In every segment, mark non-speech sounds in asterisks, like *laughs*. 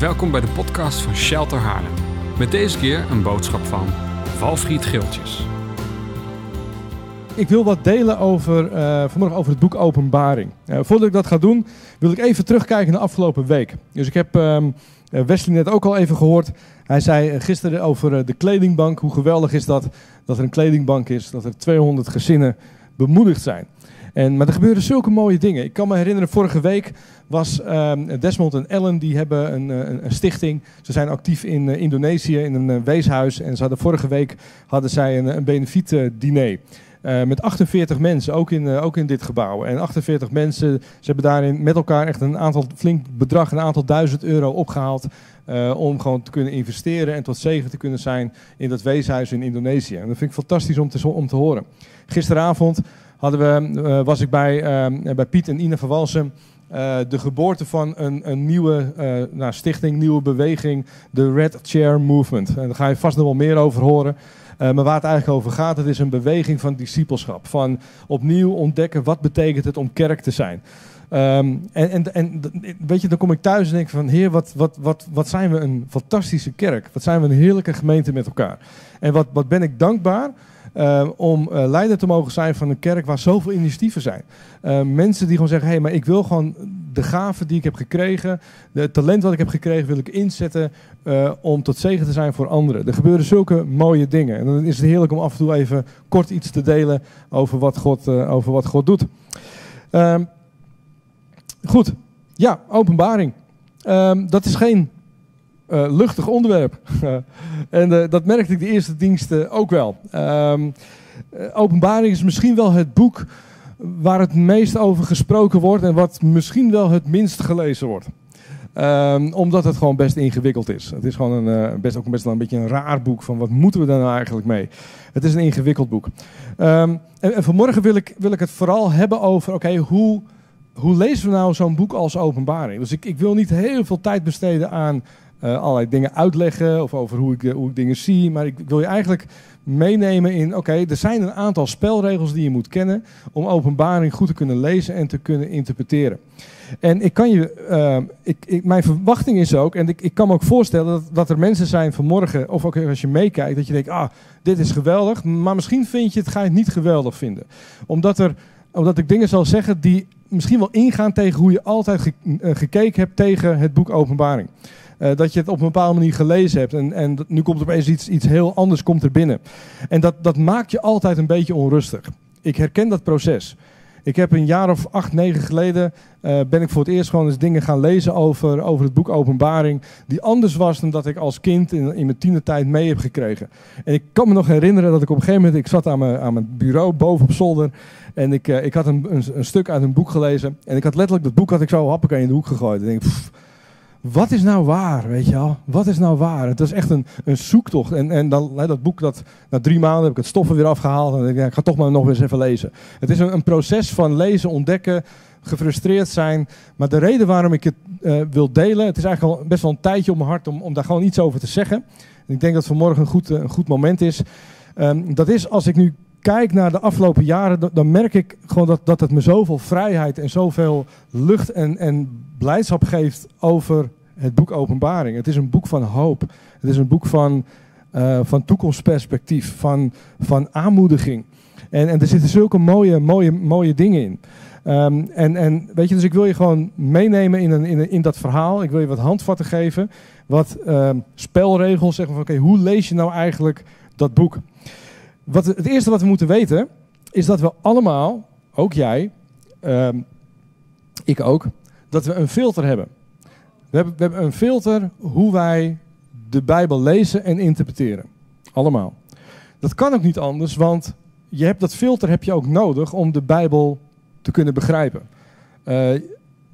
Welkom bij de podcast van Shelter Haarlem. Met deze keer een boodschap van Valfried Geeltjes. Ik wil wat delen over, eh, vanmorgen over het boek Openbaring. Eh, voordat ik dat ga doen, wil ik even terugkijken naar de afgelopen week. Dus ik heb ehm, eh, Wesley net ook al even gehoord. Hij zei gisteren over de kledingbank. Hoe geweldig is dat dat er een kledingbank is, dat er 200 gezinnen bemoedigd zijn. En, maar er gebeuren zulke mooie dingen. Ik kan me herinneren, vorige week was ehm, Desmond en Ellen, die hebben een, eh, een, een stichting. Ze zijn actief in eh, Indonesië, in een eh, weeshuis. En ze hadden vorige week hadden zij een, een benefiet diner. Eh, met 48 mensen, ook in, ook in dit gebouw. En 48 mensen, ze hebben daarin met elkaar echt een aantal flink bedrag, een aantal duizend euro opgehaald. eh, om gewoon te kunnen investeren en tot zegen te kunnen zijn in dat weeshuis in Indonesië. En dat vind ik fantastisch om te, om te horen. Gisteravond hadden we, eh, was ik bij, eh, bij Piet en Ina van Walsum. eh, de geboorte van een, een nieuwe eh, nou, stichting, nieuwe beweging, de Red Chair Movement. En daar ga je vast nog wel meer over horen. Maar waar het eigenlijk over gaat, het is een beweging van discipelschap. Van opnieuw ontdekken wat betekent het om kerk te zijn. Ehm, en, en, en weet je, dan kom ik thuis en denk van, heer, wat, wat, wat, wat zijn we een fantastische kerk. Wat zijn we een heerlijke gemeente met elkaar. En wat, wat ben ik dankbaar eh, om eh, leider te mogen zijn van een kerk waar zoveel initiatieven zijn. Eh, mensen die gewoon zeggen, hé, hey, maar ik wil gewoon de gaven die ik heb gekregen, het talent wat ik heb gekregen, wil ik inzetten om tot zegen te zijn voor anderen. Er gebeuren zulke mooie dingen. En dan is het heerlijk om af en toe even kort iets te delen over wat God, over wat God doet. Ehm, goed, ja, openbaring. Ehm, dat is geen eh, luchtig onderwerp. *laughs* en eh, dat merkte ik de eerste diensten ook wel. Ehm, eh, openbaring is misschien wel het boek waar het meest over gesproken wordt en wat misschien wel het minst gelezen wordt. Ehm, omdat het gewoon best ingewikkeld is. Het is gewoon een, best, ook best wel een beetje een raar boek van wat moeten we daar nou eigenlijk mee. Het is een ingewikkeld boek. Ehm, en, en vanmorgen wil ik, wil ik het vooral hebben over, oké, hoe, hoe lezen we nou zo'n boek als openbaring? Dus ik, ik wil niet heel veel tijd besteden aan eh, allerlei dingen uitleggen of over hoe ik, eh, hoe ik dingen zie. Maar ik, wil je eigenlijk meenemen in, oké, er zijn een aantal spelregels die je moet kennen om openbaring goed te kunnen lezen en te kunnen interpreteren. En ik kan je, eh, ik, mijn verwachting is ook, en ik, ik kan me ook voorstellen dat, dat er mensen zijn vanmorgen, of ook als je meekijkt, dat je denkt, ah, dit is geweldig, maar misschien vind je het, ga je het niet geweldig vinden. Omdat, er, omdat ik dingen zal zeggen die misschien wel ingaan tegen hoe je altijd eh, gekeken hebt tegen het boek Openbaring. Eh, dat je het op een bepaalde manier gelezen hebt en, en nu komt opeens iets, iets heel anders komt er binnen. En dat, dat maakt je altijd een beetje onrustig. Ik herken dat proces. Ik heb een jaar of acht, negen geleden eh, ben ik voor het eerst gewoon eens dingen gaan lezen over, over het boek Openbaring. Die anders was dan dat ik als kind in, in mijn tienertijd mee heb gekregen. En ik kan me nog herinneren dat ik op een gegeven moment, ik zat aan mijn, aan mijn bureau boven op zolder. En ik, eh, ik had een, een, stuk uit een boek gelezen. En ik had letterlijk dat boek had ik zo happakee in de hoek gegooid. En ik denk, wat is nou waar, weet je wel? Wat is nou waar? Het was echt een, een zoektocht. En, en dan, hè, dat boek, dat, na drie maanden heb ik het stoffen weer afgehaald. En ik, ja, ik ga toch maar nog eens even lezen. Het is een, een proces van lezen, ontdekken, gefrustreerd zijn. Maar de reden waarom ik het eh, wil delen, het is eigenlijk al best wel een tijdje op mijn hart om, om daar gewoon iets over te zeggen. En ik denk dat vanmorgen een goed, eh, een goed moment is. Ehm, dat is als ik nu kijk naar de afgelopen jaren, dan, merk ik gewoon dat, dat het me zoveel vrijheid en zoveel lucht en, en blijdschap geeft over het boek Openbaring. Het is een boek van hoop. Het is een boek van, eh, van toekomstperspectief, van, van aanmoediging. En, en er zitten zulke mooie, mooie, mooie dingen in. Ehm, en, en weet je, dus ik wil je gewoon meenemen in, een, in, in dat verhaal. Ik wil je wat handvatten geven, wat ehm, spelregels, zeggen van oké, hoe lees je nou eigenlijk dat boek? Wat, het eerste wat we moeten weten, is dat we allemaal, ook jij, ehm, ik ook, dat we een filter hebben. We, hebben. we hebben een filter hoe wij de Bijbel lezen en interpreteren. Allemaal. Dat kan ook niet anders, want je hebt dat filter heb je ook nodig om de Bijbel te kunnen begrijpen. Eh,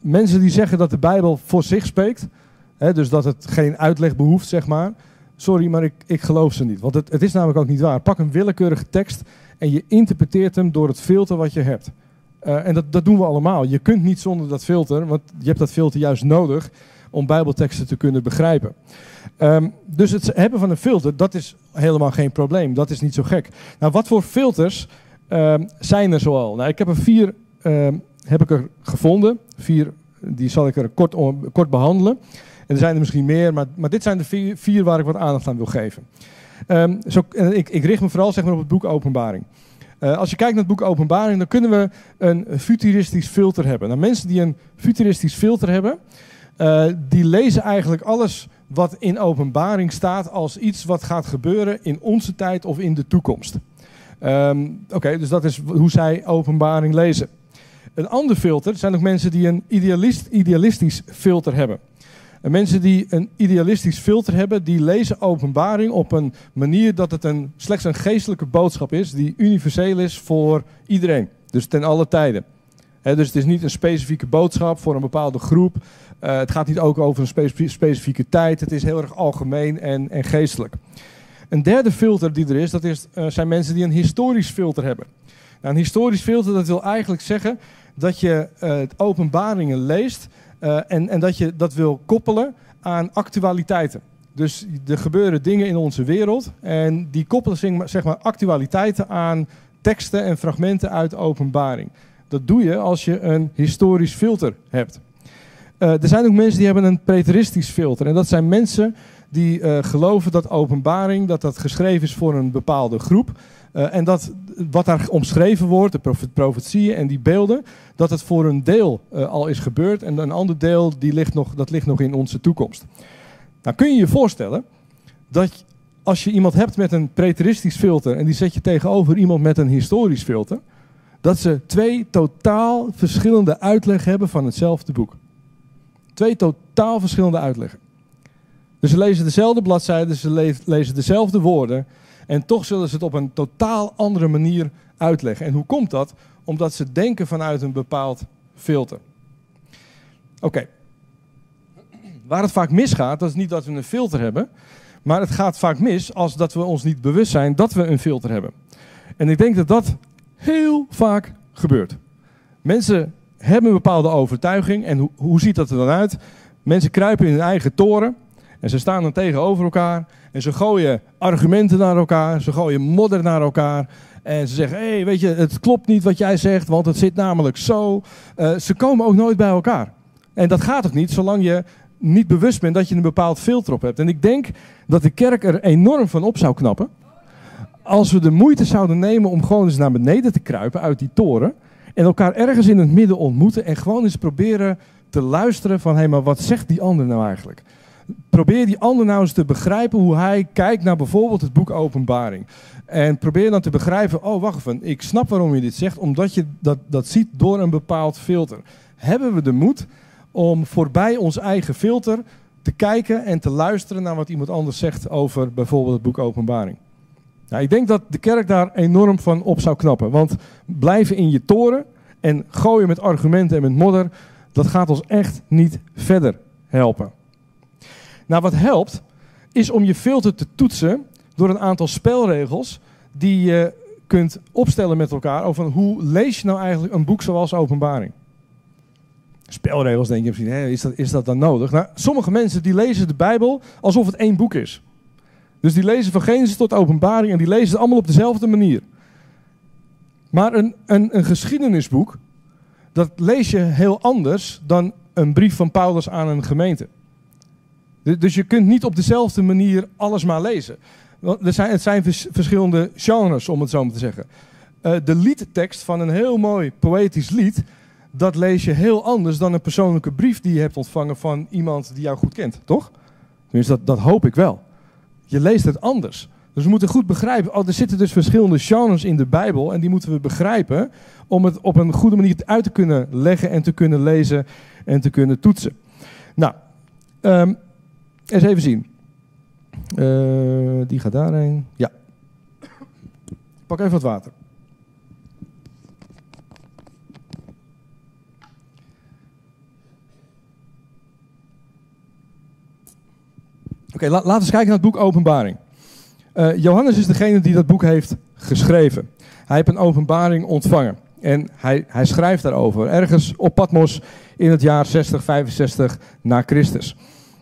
mensen die zeggen dat de Bijbel voor zich spreekt, hè, dus dat het geen uitleg behoeft, zeg maar. Sorry, maar ik, ik geloof ze niet. Want het, het is namelijk ook niet waar. Pak een willekeurige tekst en je interpreteert hem door het filter wat je hebt. Eh, en dat, dat doen we allemaal. Je kunt niet zonder dat filter, want je hebt dat filter juist nodig om Bijbelteksten te kunnen begrijpen. Ehm, dus het hebben van een filter, dat is helemaal geen probleem. Dat is niet zo gek. Nou, wat voor filters ehm, zijn er zoal? Nou, ik heb er vier ehm, heb ik er gevonden. Vier, die zal ik er kort, kort behandelen. En er zijn er misschien meer, maar, maar dit zijn de vier, waar ik wat aandacht aan wil geven. Um, zo, ik, ik, richt me vooral zeg maar, op het boek Openbaring. Uh, als je kijkt naar het boek Openbaring, dan kunnen we een futuristisch filter hebben. Nou, mensen die een futuristisch filter hebben, uh, die lezen eigenlijk alles wat in Openbaring staat als iets wat gaat gebeuren in onze tijd of in de toekomst. Um, Oké, dus dat is hoe zij Openbaring lezen. Een ander filter zijn ook mensen die een idealist, idealistisch filter hebben. En mensen die een idealistisch filter hebben, die lezen openbaring op een manier dat het een, slechts een geestelijke boodschap is, die universeel is voor iedereen. Dus ten alle tijden. dus het is niet een specifieke boodschap voor een bepaalde groep. Uh, het gaat niet ook over een specifieke, tijd. Het is heel erg algemeen en, en geestelijk. Een derde filter die er is, dat is, uh, zijn mensen die een historisch filter hebben. Nou, een historisch filter, dat wil eigenlijk zeggen dat je uh, openbaringen leest uh, en, en dat je dat wil koppelen aan actualiteiten. Dus er gebeuren dingen in onze wereld en die koppelen zeg maar, actualiteiten aan teksten en fragmenten uit openbaring. Dat doe je als je een historisch filter hebt. Uh, er zijn ook mensen die hebben een preteristisch filter. En dat zijn mensen die uh, geloven dat openbaring dat dat geschreven is voor een bepaalde groep. Uh, en dat wat daar omschreven wordt, de profetieën en die beelden, dat het voor een deel uh, al is gebeurd en een ander deel die ligt nog, dat ligt nog in onze toekomst. Nou kun je je voorstellen dat als je iemand hebt met een preteristisch filter en die zet je tegenover iemand met een historisch filter, dat ze twee totaal verschillende uitleggen hebben van hetzelfde boek. Twee totaal verschillende uitleggen. Dus ze lezen dezelfde bladzijden, ze lezen dezelfde woorden, en toch zullen ze het op een totaal andere manier uitleggen. En hoe komt dat? Omdat ze denken vanuit een bepaald filter. Oké. Waar het vaak misgaat, dat is niet dat we een filter hebben. Maar het gaat vaak mis als dat we ons niet bewust zijn dat we een filter hebben. En ik denk dat dat heel vaak gebeurt. Mensen hebben een bepaalde overtuiging. En hoe ziet dat er dan uit? Mensen kruipen in hun eigen toren. En ze staan dan tegenover elkaar. En ze gooien argumenten naar elkaar. Ze gooien modder naar elkaar. En ze zeggen, hé, hey, weet je, het klopt niet wat jij zegt, want het zit namelijk zo. Uh, ze komen ook nooit bij elkaar. En dat gaat ook niet, zolang je niet bewust bent dat je een bepaald filter op hebt. En ik denk dat de kerk er enorm van op zou knappen. Als we de moeite zouden nemen om gewoon eens naar beneden te kruipen uit die toren. En elkaar ergens in het midden ontmoeten. En gewoon eens proberen te luisteren van, hé, hey, maar wat zegt die ander nou eigenlijk? Probeer die ander nou eens te begrijpen hoe hij kijkt naar bijvoorbeeld het boek Openbaring. En probeer dan te begrijpen, oh wacht even, ik snap waarom je dit zegt, omdat je dat, dat ziet door een bepaald filter. Hebben we de moed om voorbij ons eigen filter te kijken en te luisteren naar wat iemand anders zegt over bijvoorbeeld het boek Openbaring? Nou, ik denk dat de kerk daar enorm van op zou knappen. Want blijven in je toren en gooien met argumenten en met modder, dat gaat ons echt niet verder helpen. Nou, wat helpt, is om je filter te toetsen door een aantal spelregels die je kunt opstellen met elkaar over hoe lees je nou eigenlijk een boek zoals Openbaring. Spelregels denk je misschien, hè, is, dat, is dat dan nodig? Nou, sommige mensen die lezen de Bijbel alsof het één boek is. Dus die lezen van Genesis tot Openbaring en die lezen het allemaal op dezelfde manier. Maar een, een, een geschiedenisboek, dat lees je heel anders dan een brief van Paulus aan een gemeente. Dus je kunt niet op dezelfde manier alles maar lezen. Er zijn, het zijn verschillende genres, om het zo maar te zeggen. Uh, de liedtekst van een heel mooi poëtisch lied, dat lees je heel anders dan een persoonlijke brief die je hebt ontvangen van iemand die jou goed kent, toch? Dus dat, dat hoop ik wel. Je leest het anders. Dus we moeten goed begrijpen, oh, er zitten dus verschillende genres in de Bijbel en die moeten we begrijpen om het op een goede manier uit te kunnen leggen en te kunnen lezen en te kunnen toetsen. Nou, um, eens even zien. Uh, die gaat daarheen. Ja. Pak even wat water. Oké, laten we eens kijken naar het boek Openbaring. Uh, Johannes is degene die dat boek heeft geschreven. Hij heeft een openbaring ontvangen. En hij, hij schrijft daarover. Ergens op Patmos in het jaar 60, 65 na Christus.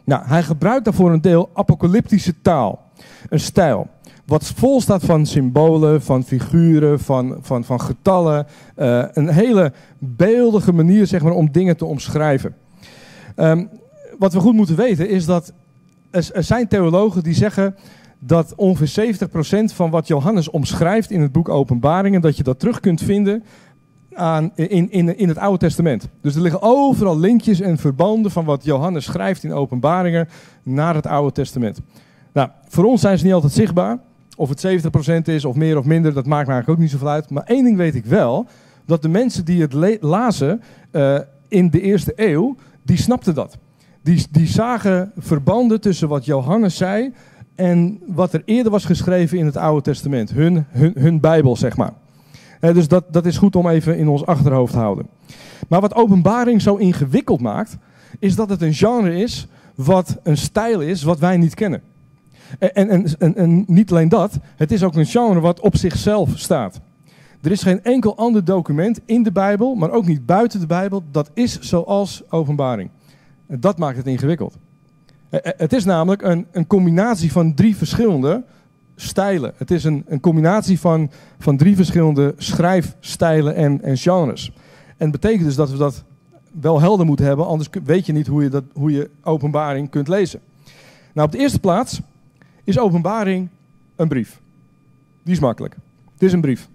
Nou, hij gebruikt daarvoor een deel apocalyptische taal. Een stijl. Wat vol staat van symbolen, van figuren, van, van, van getallen. Uh, een hele beeldige manier zeg maar, om dingen te omschrijven. Um, wat we goed moeten weten is dat er, er zijn theologen die zeggen dat ongeveer 70% van wat Johannes omschrijft in het boek Openbaringen, dat je dat terug kunt vinden aan, in, in, in het Oude Testament. Dus er liggen overal linkjes en verbanden van wat Johannes schrijft in Openbaringen naar het Oude Testament. Nou, voor ons zijn ze niet altijd zichtbaar. Of het 70% is of meer of minder, dat maakt me eigenlijk ook niet zoveel uit. Maar één ding weet ik wel, dat de mensen die het lazen uh, in de eerste eeuw, die snapten dat. Die, die zagen verbanden tussen wat Johannes zei en wat er eerder was geschreven in het Oude Testament. Hun, hun, hun Bijbel, zeg maar. Dus dat, dat is goed om even in ons achterhoofd te houden. Maar wat openbaring zo ingewikkeld maakt, is dat het een genre is wat een stijl is wat wij niet kennen. En, en, niet alleen dat, het is ook een genre wat op zichzelf staat. Er is geen enkel ander document in de Bijbel, maar ook niet buiten de Bijbel, dat is zoals openbaring. En dat maakt het ingewikkeld. Het is namelijk een, een combinatie van drie verschillende stijlen. Het is een, een combinatie van, van drie verschillende schrijfstijlen en, en genres. En dat betekent dus dat we dat wel helder moeten hebben, anders weet je niet hoe je, dat, hoe je openbaring kunt lezen. Nou, op de eerste plaats is openbaring een brief. Die is makkelijk. Het is een brief.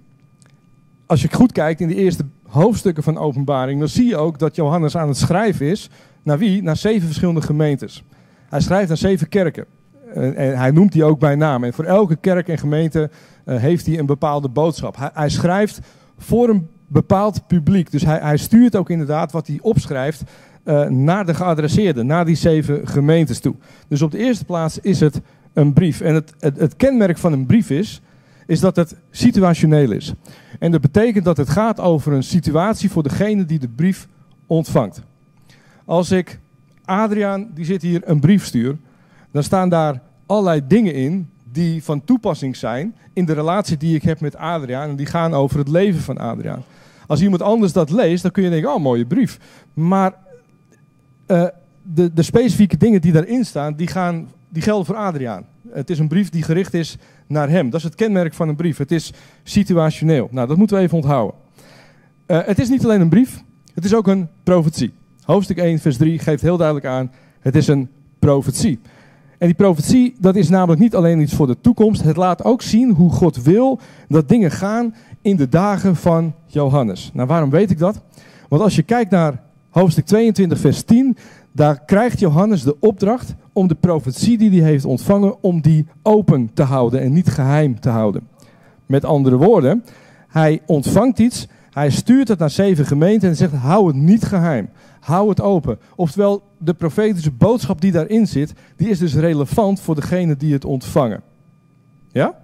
Als je goed kijkt in de eerste hoofdstukken van openbaring, dan zie je ook dat Johannes aan het schrijven is naar wie? Naar zeven verschillende gemeentes. Hij schrijft aan zeven kerken. En hij noemt die ook bij naam. En voor elke kerk en gemeente eh, heeft hij een bepaalde boodschap. Hij, hij schrijft voor een bepaald publiek. Dus hij, hij, stuurt ook inderdaad wat hij opschrijft uh, naar de geadresseerden, naar die zeven gemeentes toe. Dus op de eerste plaats is het een brief. En het, het, het, kenmerk van een brief is, is dat het situationeel is. En dat betekent dat het gaat over een situatie voor degene die de brief ontvangt. Als ik Adriaan, die zit hier, een brief stuur, dan staan daar allerlei dingen in die van toepassing zijn in de relatie die ik heb met Adriaan. En die gaan over het leven van Adriaan. Als iemand anders dat leest, dan kun je denken, oh, mooie brief. Maar uh, de, de specifieke dingen die daarin staan, die gaan die gelden voor Adriaan. Het is een brief die gericht is naar hem. Dat is het kenmerk van een brief. Het is situationeel. Nou, dat moeten we even onthouden. Uh, het is niet alleen een brief, het is ook een profetie. Hoofdstuk 1, vers 3 geeft heel duidelijk aan, het is een profetie. En die profetie, dat is namelijk niet alleen iets voor de toekomst. Het laat ook zien hoe God wil dat dingen gaan in de dagen van Johannes. Nou, waarom weet ik dat? Want als je kijkt naar hoofdstuk 22, vers 10, daar krijgt Johannes de opdracht om de profetie die hij heeft ontvangen, om die open te houden en niet geheim te houden. Met andere woorden, hij ontvangt iets, hij stuurt het naar zeven gemeenten en zegt, hou het niet geheim, hou het open. Oftewel, de profetische boodschap die daarin zit, die is dus relevant voor degene die het ontvangen. Ja?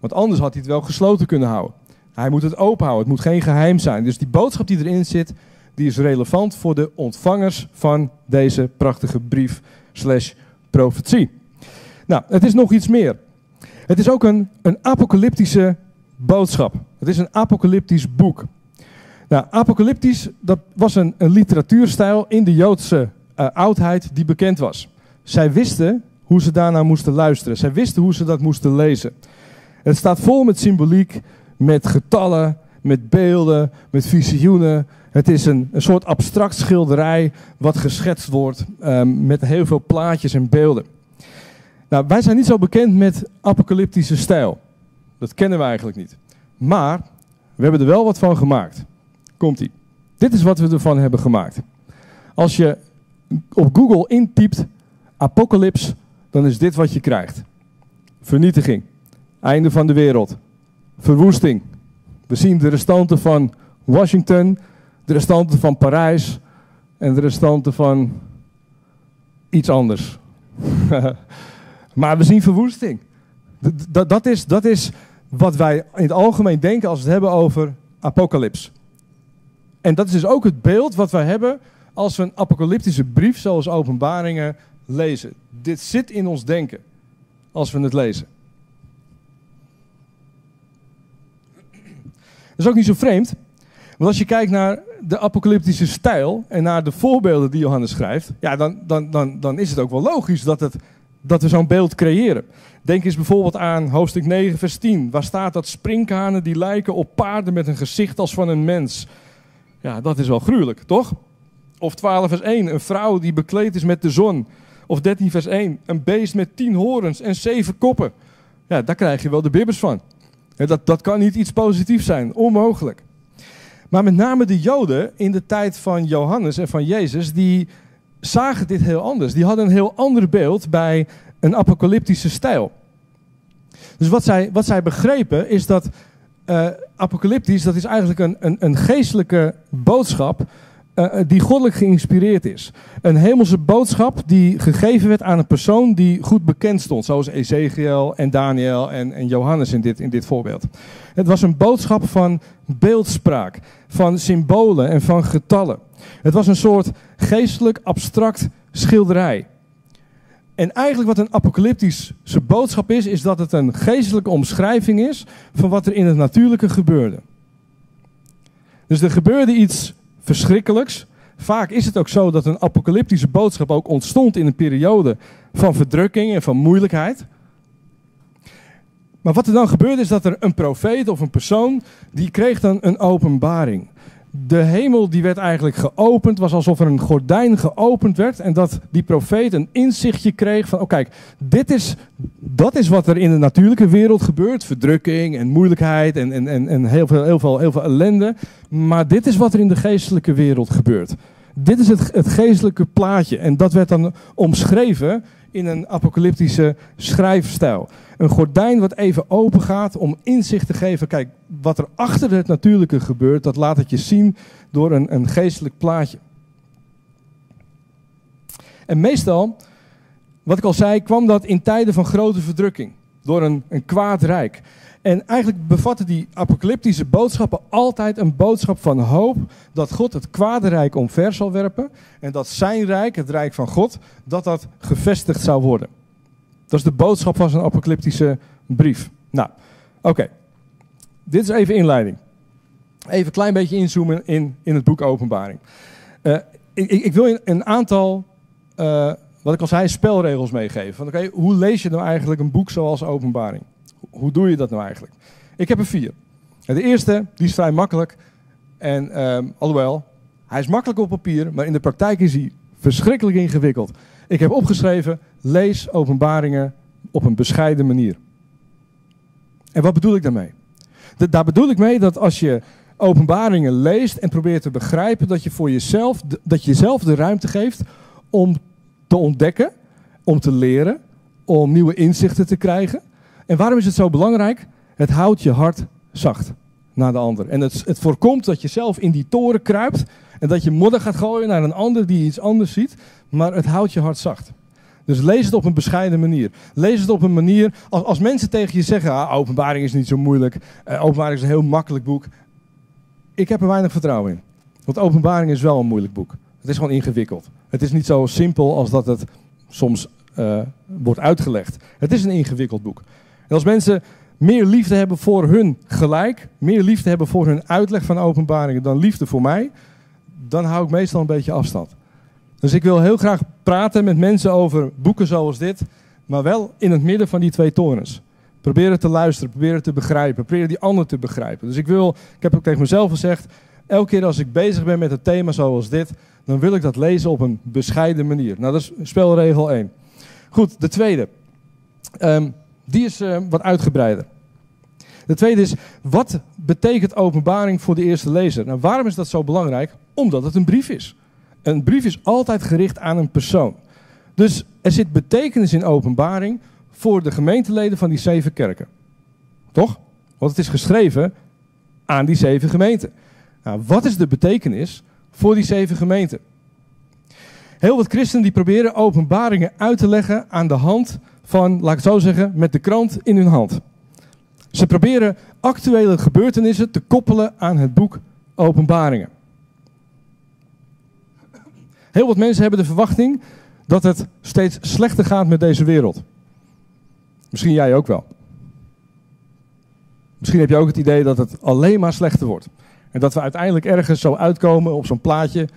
Want anders had hij het wel gesloten kunnen houden. Hij moet het open houden, het moet geen geheim zijn. Dus die boodschap die erin zit, die is relevant voor de ontvangers van deze prachtige brief slash profetie. Nou, het is nog iets meer. Het is ook een, een apocalyptische boodschap. Het is een apocalyptisch boek. Nou, apocalyptisch, dat was een, een literatuurstijl in de Joodse uh, oudheid die bekend was. Zij wisten hoe ze daarna moesten luisteren. Zij wisten hoe ze dat moesten lezen. Het staat vol met symboliek, met getallen, met beelden, met visioenen, het is een, een soort abstract schilderij wat geschetst wordt um, met heel veel plaatjes en beelden. Nou, wij zijn niet zo bekend met apocalyptische stijl. Dat kennen we eigenlijk niet. Maar we hebben er wel wat van gemaakt. Komt-ie. Dit is wat we ervan hebben gemaakt. Als je op Google intypt apocalyps, dan is dit wat je krijgt. Vernietiging. Einde van de wereld. Verwoesting. We zien de restanten van Washington, de restanten van Parijs en de restanten van iets anders. *laughs* maar we zien verwoesting. Dat, is, dat is wat wij in het algemeen denken als we het hebben over apocalyps. En dat is dus ook het beeld wat wij hebben als we een apocalyptische brief zoals openbaringen lezen. Dit zit in ons denken als we het lezen. Dat is ook niet zo vreemd, want als je kijkt naar de apocalyptische stijl en naar de voorbeelden die Johannes schrijft, ja, dan, dan, dan, dan is het ook wel logisch dat, het, dat we zo'n beeld creëren. Denk eens bijvoorbeeld aan hoofdstuk 9, vers 10, waar staat dat sprinkhanen die lijken op paarden met een gezicht als van een mens. Ja, dat is wel gruwelijk, toch? Of 12 vers 1, een vrouw die bekleed is met de zon. Of 13 vers 1, een beest met tien horens en zeven koppen. Ja, daar krijg je wel de bibbers van. Dat, dat kan niet iets positiefs zijn, onmogelijk. Maar met name de Joden in de tijd van Johannes en van Jezus, die zagen dit heel anders. Die hadden een heel ander beeld bij een apocalyptische stijl. Dus wat zij, wat zij begrepen is dat uh, apocalyptisch, dat is eigenlijk een, een, een geestelijke boodschap uh, die goddelijk geïnspireerd is. Een hemelse boodschap die gegeven werd aan een persoon die goed bekend stond, zoals Ezekiel en Daniel en, en Johannes in dit, in dit voorbeeld. Het was een boodschap van beeldspraak, van symbolen en van getallen. Het was een soort geestelijk abstract schilderij. En eigenlijk wat een apocalyptische boodschap is, is dat het een geestelijke omschrijving is van wat er in het natuurlijke gebeurde. Dus er gebeurde iets verschrikkelijks. Vaak is het ook zo dat een apocalyptische boodschap ook ontstond in een periode van verdrukking en van moeilijkheid. Maar wat er dan gebeurde is dat er een profeet of een persoon, die kreeg dan een openbaring de hemel die werd eigenlijk geopend. was alsof er een gordijn geopend werd. En dat die profeet een inzichtje kreeg van... Oh kijk, dit is, dat is wat er in de natuurlijke wereld gebeurt. Verdrukking en moeilijkheid en, en, en, en heel, veel, heel, veel, heel veel ellende. Maar dit is wat er in de geestelijke wereld gebeurt. Dit is het, het geestelijke plaatje. En dat werd dan omschreven in een apocalyptische schrijfstijl. Een gordijn wat even open gaat om inzicht te geven. Kijk, wat er achter het natuurlijke gebeurt, dat laat het je zien door een, een geestelijk plaatje. En meestal, wat ik al zei, kwam dat in tijden van grote verdrukking. Door een, een kwaad rijk. En eigenlijk bevatten die apocalyptische boodschappen altijd een boodschap van hoop dat God het kwade rijk omver zal werpen en dat zijn rijk, het rijk van God, dat dat gevestigd zou worden. Dat is de boodschap van zijn apocalyptische brief. Nou, oké. Dit is even inleiding. Even een klein beetje inzoomen in, in het boek Openbaring. Uh, ik, ik, wil een aantal, uh, wat ik al zei, spelregels meegeven. Oké, hoe lees je nou eigenlijk een boek zoals Openbaring? Hoe doe je dat nou eigenlijk? Ik heb er vier. De eerste, die is vrij makkelijk. En um, alhoewel, hij is makkelijk op papier, maar in de praktijk is hij verschrikkelijk ingewikkeld. Ik heb opgeschreven, lees openbaringen op een bescheiden manier. En wat bedoel ik daarmee? daar bedoel ik mee dat als je openbaringen leest en probeert te begrijpen, dat je voor jezelf, dat je jezelf de ruimte geeft om te ontdekken, om te leren, om nieuwe inzichten te krijgen. En waarom is het zo belangrijk? Het houdt je hart zacht naar de ander. En het, het voorkomt dat je zelf in die toren kruipt en dat je modder gaat gooien naar een ander die iets anders ziet, maar het houdt je hart zacht. Dus lees het op een bescheiden manier. Lees het op een manier, als, als mensen tegen je zeggen, ah, openbaring is niet zo moeilijk, uh, openbaring is een heel makkelijk boek. Ik heb er weinig vertrouwen in. Want openbaring is wel een moeilijk boek. Het is gewoon ingewikkeld. Het is niet zo simpel als dat het soms uh, wordt uitgelegd. Het is een ingewikkeld boek. En als mensen meer liefde hebben voor hun gelijk, meer liefde hebben voor hun uitleg van openbaringen dan liefde voor mij, dan hou ik meestal een beetje afstand. Dus ik wil heel graag praten met mensen over boeken zoals dit, maar wel in het midden van die twee torens. Probeer het te luisteren, probeer het te begrijpen, probeer die ander te begrijpen. Dus ik wil, ik heb ook tegen mezelf gezegd, elke keer als ik bezig ben met een thema zoals dit, dan wil ik dat lezen op een bescheiden manier. Nou, dat is spelregel 1. Goed, de tweede. Um, die is uh, wat uitgebreider. De tweede is, wat betekent openbaring voor de eerste lezer? Nou, waarom is dat zo belangrijk? Omdat het een brief is. Een brief is altijd gericht aan een persoon. Dus er zit betekenis in openbaring voor de gemeenteleden van die zeven kerken. Toch? Want het is geschreven aan die zeven gemeenten. Nou, wat is de betekenis voor die zeven gemeenten? Heel wat christenen die proberen openbaringen uit te leggen aan de hand van, laat ik het zo zeggen, met de krant in hun hand. Ze proberen actuele gebeurtenissen te koppelen aan het boek Openbaringen. Heel wat mensen hebben de verwachting dat het steeds slechter gaat met deze wereld. Misschien jij ook wel. Misschien heb je ook het idee dat het alleen maar slechter wordt. En dat we uiteindelijk ergens zo uitkomen op zo'n plaatje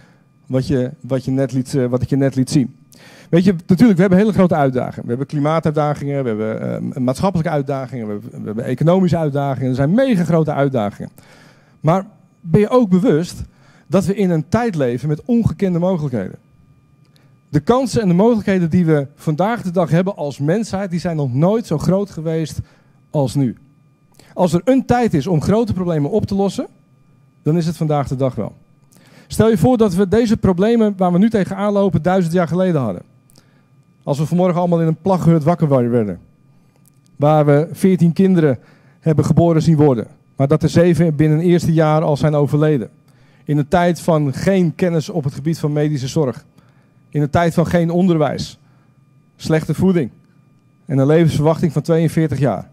wat, je, wat, je net liet, eh, wat ik je net liet zien. Weet je, natuurlijk, we hebben hele grote uitdagingen. We hebben klimaatuitdagingen, we hebben uh, maatschappelijke uitdagingen, we hebben, we hebben, economische uitdagingen. Er zijn mega grote uitdagingen. Maar ben je ook bewust dat we in een tijd leven met ongekende mogelijkheden. De kansen en de mogelijkheden die we vandaag de dag hebben als mensheid, die zijn nog nooit zo groot geweest als nu. Als er een tijd is om grote problemen op te lossen, dan is het vandaag de dag wel. Stel je voor dat we deze problemen waar we nu tegenaan lopen duizend jaar geleden hadden. Als we vanmorgen allemaal in een plaghut wakker werden. Waar we veertien kinderen hebben geboren zien worden. Maar dat er zeven binnen het eerste jaar al zijn overleden. In een tijd van geen kennis op het gebied van medische zorg. In een tijd van geen onderwijs. Slechte voeding. En een levensverwachting van 42 jaar.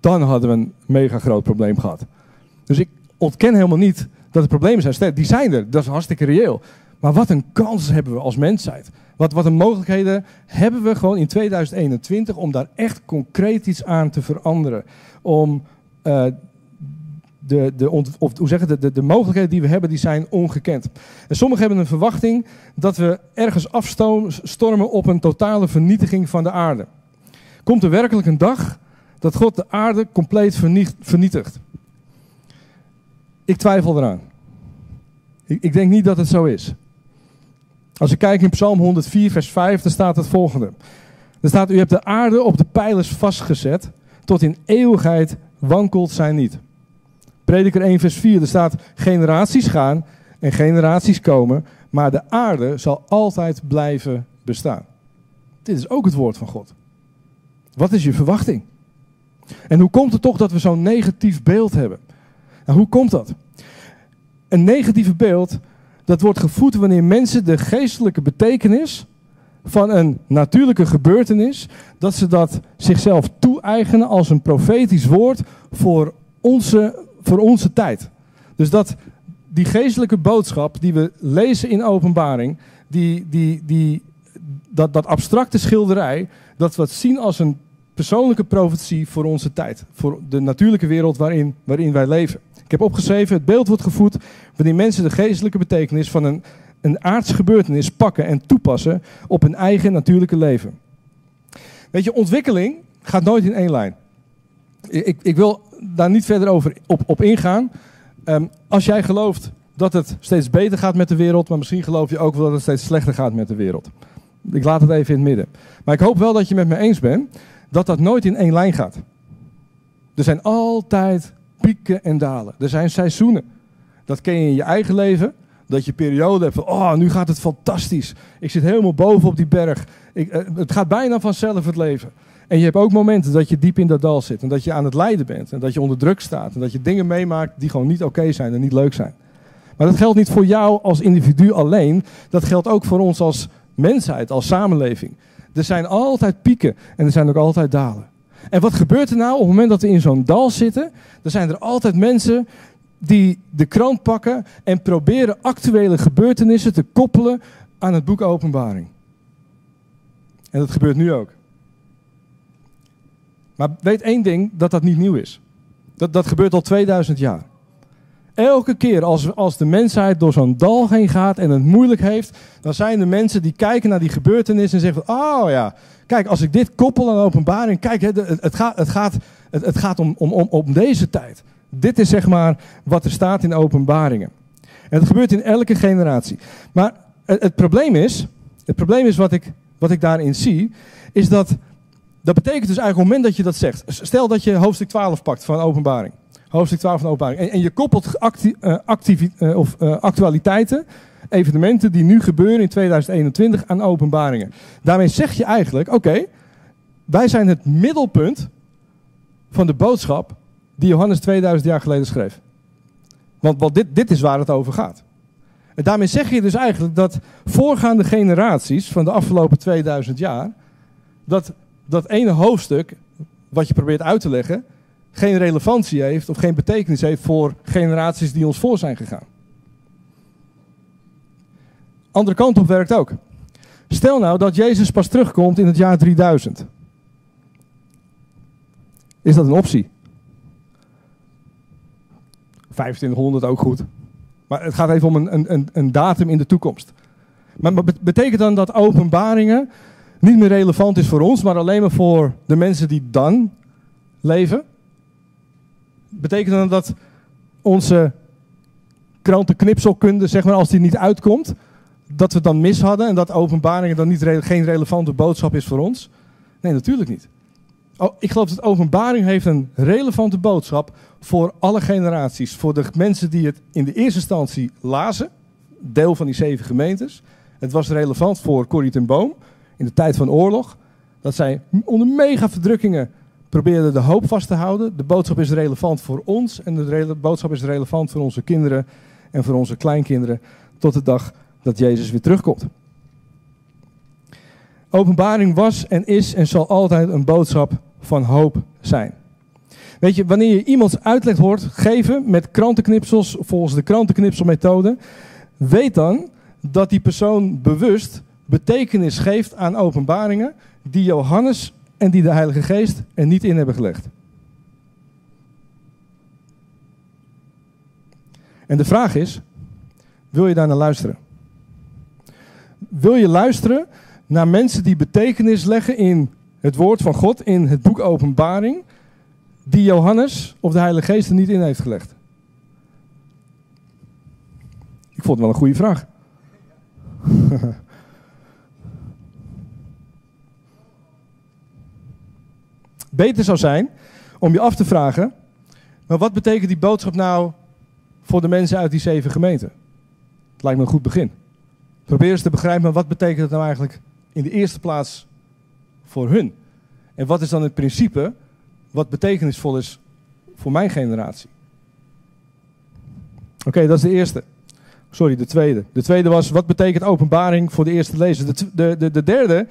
Dan hadden we een mega groot probleem gehad. Dus ik ontken helemaal niet dat er problemen zijn. Die zijn er, dat is hartstikke reëel. Maar wat een kans hebben we als mensheid. Wat, wat een mogelijkheden hebben we gewoon in 2021 om daar echt concreet iets aan te veranderen. Om uh, de, de, of, hoe zeggen, de, de, de mogelijkheden die we hebben, die zijn ongekend. En sommigen hebben een verwachting dat we ergens afstormen op een totale vernietiging van de aarde. Komt er werkelijk een dag dat God de aarde compleet vernietigt? Ik twijfel eraan. Ik, ik denk niet dat het zo is. Als ik kijk in Psalm 104, vers 5, dan staat het volgende. Er staat, u hebt de aarde op de pijlers vastgezet, tot in eeuwigheid wankelt zij niet. Prediker 1, vers 4, er staat, generaties gaan en generaties komen, maar de aarde zal altijd blijven bestaan. Dit is ook het woord van God. Wat is je verwachting? En hoe komt het toch dat we zo'n negatief beeld hebben? Nou, hoe komt dat? Een negatieve beeld, dat wordt gevoed wanneer mensen de geestelijke betekenis van een natuurlijke gebeurtenis, dat ze dat zichzelf toe-eigenen als een profetisch woord voor onze, voor onze tijd. Dus dat die geestelijke boodschap die we lezen in openbaring, die, die, die, dat, dat abstracte schilderij, dat we het zien als een persoonlijke profetie voor onze tijd. Voor de natuurlijke wereld waarin, waarin wij leven. Ik heb opgeschreven, het beeld wordt gevoed wanneer mensen de geestelijke betekenis van een, een aards gebeurtenis pakken en toepassen op hun eigen natuurlijke leven. Weet je, ontwikkeling gaat nooit in één lijn. Ik, ik wil daar niet verder over op, op ingaan. Um, als jij gelooft dat het steeds beter gaat met de wereld, maar misschien geloof je ook wel dat het steeds slechter gaat met de wereld. Ik laat het even in het midden. Maar ik hoop wel dat je met me eens bent dat dat nooit in één lijn gaat. Er zijn altijd pieken en dalen. Er zijn seizoenen. Dat ken je in je eigen leven. Dat je periode hebt van, oh, nu gaat het fantastisch. Ik zit helemaal boven op die berg. Ik, eh, het gaat bijna vanzelf het leven. En je hebt ook momenten dat je diep in dat dal zit. En dat je aan het lijden bent. En dat je onder druk staat. En dat je dingen meemaakt die gewoon niet oké zijn en niet leuk zijn. Maar dat geldt niet voor jou als individu alleen. Dat geldt ook voor ons als mensheid, als samenleving. Er zijn altijd pieken en er zijn ook altijd dalen. En wat gebeurt er nou op het moment dat we in zo'n dal zitten? Dan zijn er altijd mensen die de krant pakken en proberen actuele gebeurtenissen te koppelen aan het boek Openbaring. En dat gebeurt nu ook. Maar weet één ding, dat dat niet nieuw is. Dat, dat gebeurt al 2000 jaar. Elke keer als, als de mensheid door zo'n dal heen gaat en het moeilijk heeft, dan zijn er mensen die kijken naar die gebeurtenis en zeggen: Oh ja, kijk, als ik dit koppel aan openbaring, kijk, het, het, gaat, het, gaat, het, het gaat om, om, om, om deze tijd. Dit is zeg maar wat er staat in openbaringen. En dat gebeurt in elke generatie. Maar het, het probleem is, het probleem is wat ik, wat ik daarin zie, is dat, dat betekent dus eigenlijk op het moment dat je dat zegt. Stel dat je hoofdstuk 12 pakt van openbaring. Hoofdstuk 12 van openbaring. En, en je koppelt acti, uh, of, uh, actualiteiten, evenementen die nu gebeuren in 2021 aan openbaringen. Daarmee zeg je eigenlijk, oké, wij zijn het middelpunt van de boodschap die Johannes 2000 jaar geleden schreef. Want, want dit, dit is waar het over gaat. En daarmee zeg je dus eigenlijk dat voorgaande generaties van de afgelopen 2000 jaar, dat dat ene hoofdstuk wat je probeert uit te leggen, geen relevantie heeft of geen betekenis heeft voor generaties die ons voor zijn gegaan. Andere kant op werkt ook. Stel nou dat Jezus pas terugkomt in het jaar 3000. Is dat een optie? 2500 ook goed. Maar het gaat even om een, een, een datum in de toekomst. Maar betekent dan dat openbaringen niet meer relevant is voor ons, maar alleen maar voor de mensen die dan leven? Betekent dat onze krantenknipselkunde, zeg maar, als die niet uitkomt, dat we dan mis hadden en dat openbaringen dan niet geen relevante boodschap is voor ons? Nee, natuurlijk niet. Oh, ik geloof dat openbaring heeft een relevante boodschap voor alle generaties. Voor de mensen die het in de eerste instantie lazen, deel van die zeven gemeentes. Het was relevant voor Corrie ten Boom in de tijd van oorlog. Dat zij onder mega verdrukkingen probeerden de hoop vast te houden. De boodschap is relevant voor ons en de boodschap is relevant voor onze kinderen en voor onze kleinkinderen tot de dag dat Jezus weer terugkomt. Openbaring was en is en zal altijd een boodschap van hoop zijn. Weet je, wanneer je iemands uitleg hoort geven met krantenknipsels volgens de krantenknipselmethode, weet dan dat die persoon bewust betekenis geeft aan openbaringen die Johannes en die de Heilige Geest er niet in hebben gelegd. En de vraag is, wil je daar naar luisteren? Wil je luisteren naar mensen die betekenis leggen in het woord van God, in het boek Openbaring, die Johannes of de Heilige Geest er niet in heeft gelegd? Ik vond het wel een goede vraag. *laughs* Beter zou zijn om je af te vragen, maar wat betekent die boodschap nou voor de mensen uit die zeven gemeenten? Het lijkt me een goed begin. Probeer eens te begrijpen, wat betekent het nou eigenlijk in de eerste plaats voor hun? En wat is dan het principe wat betekenisvol is voor mijn generatie? Oké, dat is de eerste. Sorry, de tweede. De tweede was, wat betekent openbaring voor de eerste lezer? De, de, de, de derde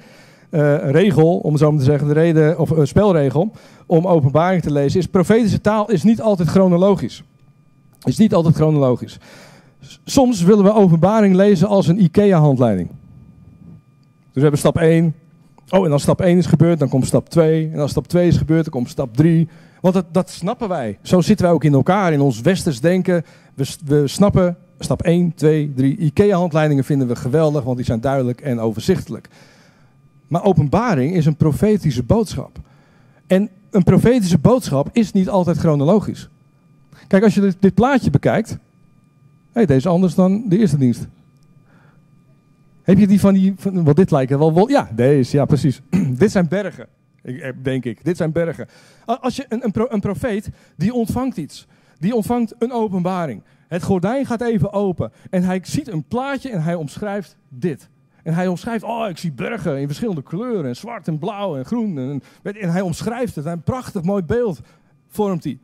regel, om zo maar te zeggen, de reden, of uh, spelregel, om openbaring te lezen, is profetische taal is niet altijd chronologisch. Is niet altijd chronologisch. Soms willen we openbaring lezen als een IKEA-handleiding. Dus we hebben stap 1. Oh, en als stap 1 is gebeurd, dan komt stap 2. En als stap 2 is gebeurd, dan komt stap 3. Want dat, dat snappen wij. Zo zitten wij ook in elkaar, in ons westers denken. We, we snappen stap 1, 2, 3. IKEA-handleidingen vinden we geweldig, want die zijn duidelijk en overzichtelijk. Maar openbaring is een profetische boodschap. En een profetische boodschap is niet altijd chronologisch. Kijk, als je dit, plaatje bekijkt. Hey, deze is anders dan de eerste dienst. Heb je die van die. Van, wat dit lijkt wel, wel. Ja, deze, ja, precies. *clears throat* dit zijn bergen. Eh, denk ik. Dit zijn bergen. Als je een, een profeet die ontvangt iets. Die ontvangt een openbaring. Het gordijn gaat even open. En hij ziet een plaatje en hij omschrijft dit. En hij omschrijft, oh, ik zie bergen in verschillende kleuren, en zwart en blauw en groen. En, hij omschrijft het, een prachtig mooi beeld vormt hij.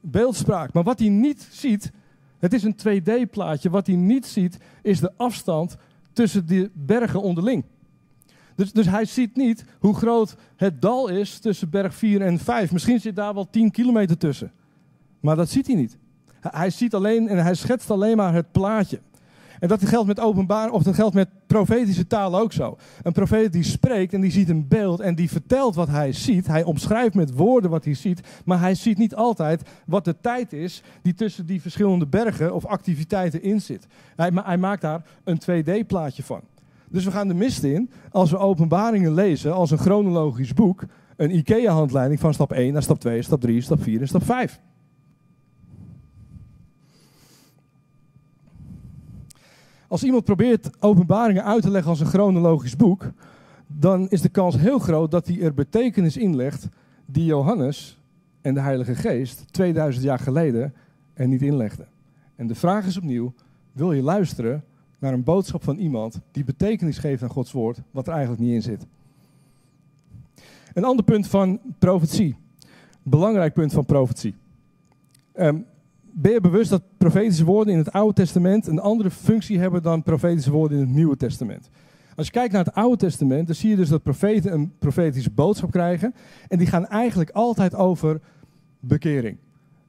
Beeldspraak. Maar wat hij niet ziet, het is een 2D-plaatje, wat hij niet ziet, is de afstand tussen de bergen onderling. Dus, dus hij ziet niet hoe groot het dal is tussen berg 4 en 5. Misschien zit daar wel 10 kilometer tussen. Maar dat ziet hij niet. Hij ziet alleen en hij schetst alleen maar het plaatje. En dat geldt met openbaar, of dat geldt met profetische taal ook zo. Een profeet die spreekt en die ziet een beeld en die vertelt wat hij ziet. Hij omschrijft met woorden wat hij ziet, maar hij ziet niet altijd wat de tijd is die tussen die verschillende bergen of activiteiten in zit. Hij, hij maakt daar een 2D-plaatje van. Dus we gaan de mist in als we openbaringen lezen als een chronologisch boek, een IKEA-handleiding van stap 1 naar stap 2, stap 3, stap 4 en stap 5. Als iemand probeert openbaringen uit te leggen als een chronologisch boek, dan is de kans heel groot dat hij er betekenis in legt die Johannes en de Heilige Geest 2000 jaar geleden er niet inlegden. En de vraag is opnieuw, wil je luisteren naar een boodschap van iemand die betekenis geeft aan Gods woord, wat er eigenlijk niet in zit? Een ander punt van profetie. Belangrijk punt van profetie. Um, ben je bewust dat profetische woorden in het Oude Testament een andere functie hebben dan profetische woorden in het Nieuwe Testament? Als je kijkt naar het Oude Testament, dan zie je dus dat profeten een profetische boodschap krijgen. En die gaan eigenlijk altijd over bekering.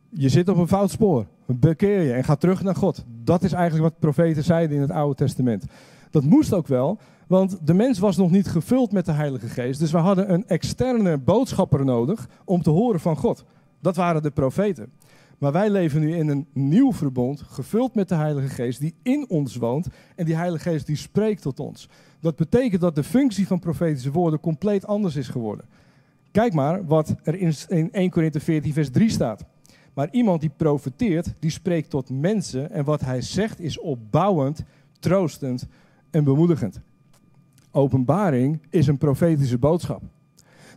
Je zit op een fout spoor. Bekeer je en ga terug naar God. Dat is eigenlijk wat profeten zeiden in het Oude Testament. Dat moest ook wel, want de mens was nog niet gevuld met de Heilige Geest. Dus we hadden een externe boodschapper nodig om te horen van God. Dat waren de profeten. Maar wij leven nu in een nieuw verbond, gevuld met de Heilige Geest, die in ons woont. En die Heilige Geest die spreekt tot ons. Dat betekent dat de functie van profetische woorden compleet anders is geworden. Kijk maar wat er in 1 Korinthe 14, vers 3 staat. Maar iemand die profeteert, die spreekt tot mensen. En wat hij zegt is opbouwend, troostend en bemoedigend. Openbaring is een profetische boodschap.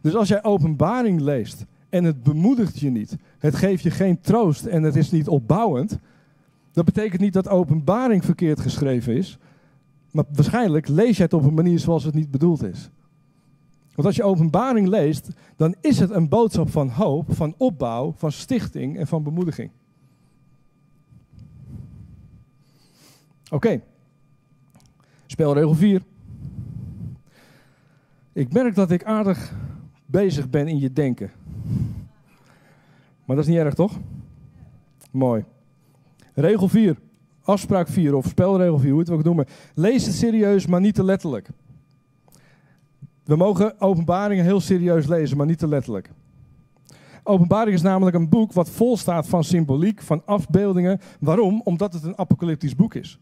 Dus als jij openbaring leest en het bemoedigt je niet, het geeft je geen troost en het is niet opbouwend, dat betekent niet dat openbaring verkeerd geschreven is, maar waarschijnlijk lees je het op een manier zoals het niet bedoeld is. Want als je openbaring leest, dan is het een boodschap van hoop, van opbouw, van stichting en van bemoediging. Oké, spelregel 4. Ik merk dat ik aardig bezig ben in je denken. Maar dat is niet erg, toch? Mooi. Regel 4. Afspraak 4 of spelregel 4, hoe het ook noemen. Lees het serieus, maar niet te letterlijk. We mogen openbaringen heel serieus lezen, maar niet te letterlijk. Openbaring is namelijk een boek wat vol staat van symboliek, van afbeeldingen. Waarom? Omdat het een apocalyptisch boek is.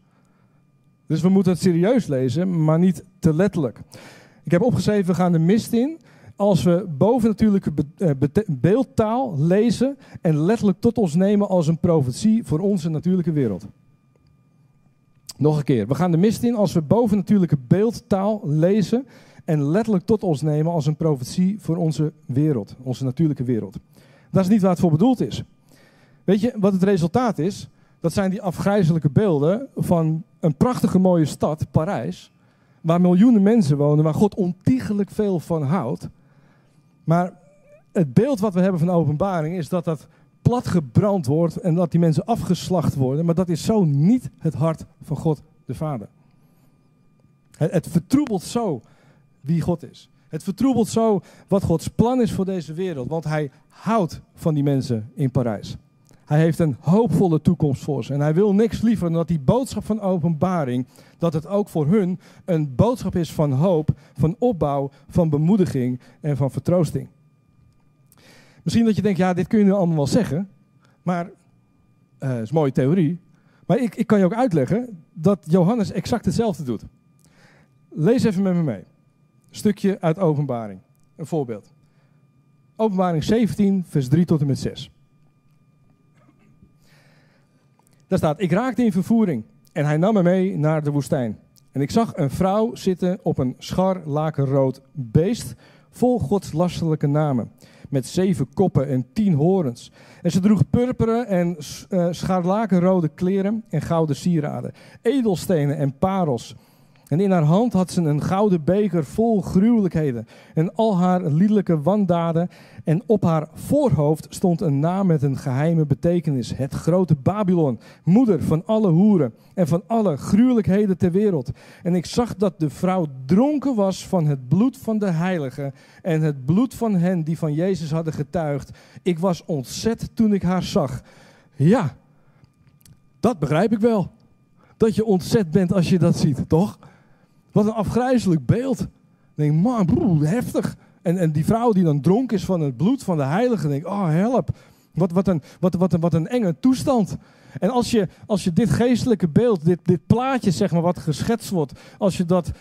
Dus we moeten het serieus lezen, maar niet te letterlijk. Ik heb opgeschreven, we gaan de mist in als we bovennatuurlijke eh, beeldtaal lezen en letterlijk tot ons nemen als een profetie voor onze natuurlijke wereld. Nog een keer, we gaan de mist in als we bovennatuurlijke beeldtaal lezen en letterlijk tot ons nemen als een profetie voor onze wereld, onze natuurlijke wereld. Dat is niet waar het voor bedoeld is. Weet je wat het resultaat is? Dat zijn die afgrijzelijke beelden van een prachtige mooie stad, Parijs, waar miljoenen mensen wonen, waar God ontiegelijk veel van houdt. Maar het beeld wat we hebben van openbaring is dat dat plat gebrand wordt en dat die mensen afgeslacht worden. Maar dat is zo niet het hart van God de Vader. Het, het vertroebelt zo wie God is. Het vertroebelt zo wat Gods plan is voor deze wereld. Want hij houdt van die mensen in Parijs. Hij heeft een hoopvolle toekomst voor ze. En hij wil niks liever dan dat die boodschap van openbaring, dat het ook voor hun een boodschap is van hoop, van opbouw, van bemoediging en van vertroosting. Misschien dat je denkt, ja, dit kun je nu allemaal wel zeggen, maar uh, is een mooie theorie. Maar ik, ik kan je ook uitleggen dat Johannes exact hetzelfde doet. Lees even met me mee. Stukje uit Openbaring. Een voorbeeld. Openbaring 17, vers 3 tot en met 6. Daar staat, ik raakte in vervoering en hij nam me mee naar de woestijn. En ik zag een vrouw zitten op een scharlakenrood beest vol godslastelijke namen. Met zeven koppen en tien horens. En ze droeg purperen en uh, scharlakenrode kleren en gouden sieraden. Edelstenen en parels en in haar hand had ze een gouden beker vol gruwelijkheden en al haar liedelijke wandaden. En op haar voorhoofd stond een naam met een geheime betekenis. Het grote Babylon, moeder van alle hoeren en van alle gruwelijkheden ter wereld. En ik zag dat de vrouw dronken was van het bloed van de heiligen en het bloed van hen die van Jezus hadden getuigd. Ik was ontzet toen ik haar zag. Ja, dat begrijp ik wel. Dat je ontzet bent als je dat ziet, toch? Wat een afgrijzelijk beeld. Dan denk ik, man, broer, heftig. En, en die vrouw die dan dronken is van het bloed van de heilige, denk ik, oh help. Wat, wat, een, wat, wat, een, wat een enge toestand. En als je, als je dit geestelijke beeld, dit, dit plaatje zeg maar, wat geschetst wordt, als je dat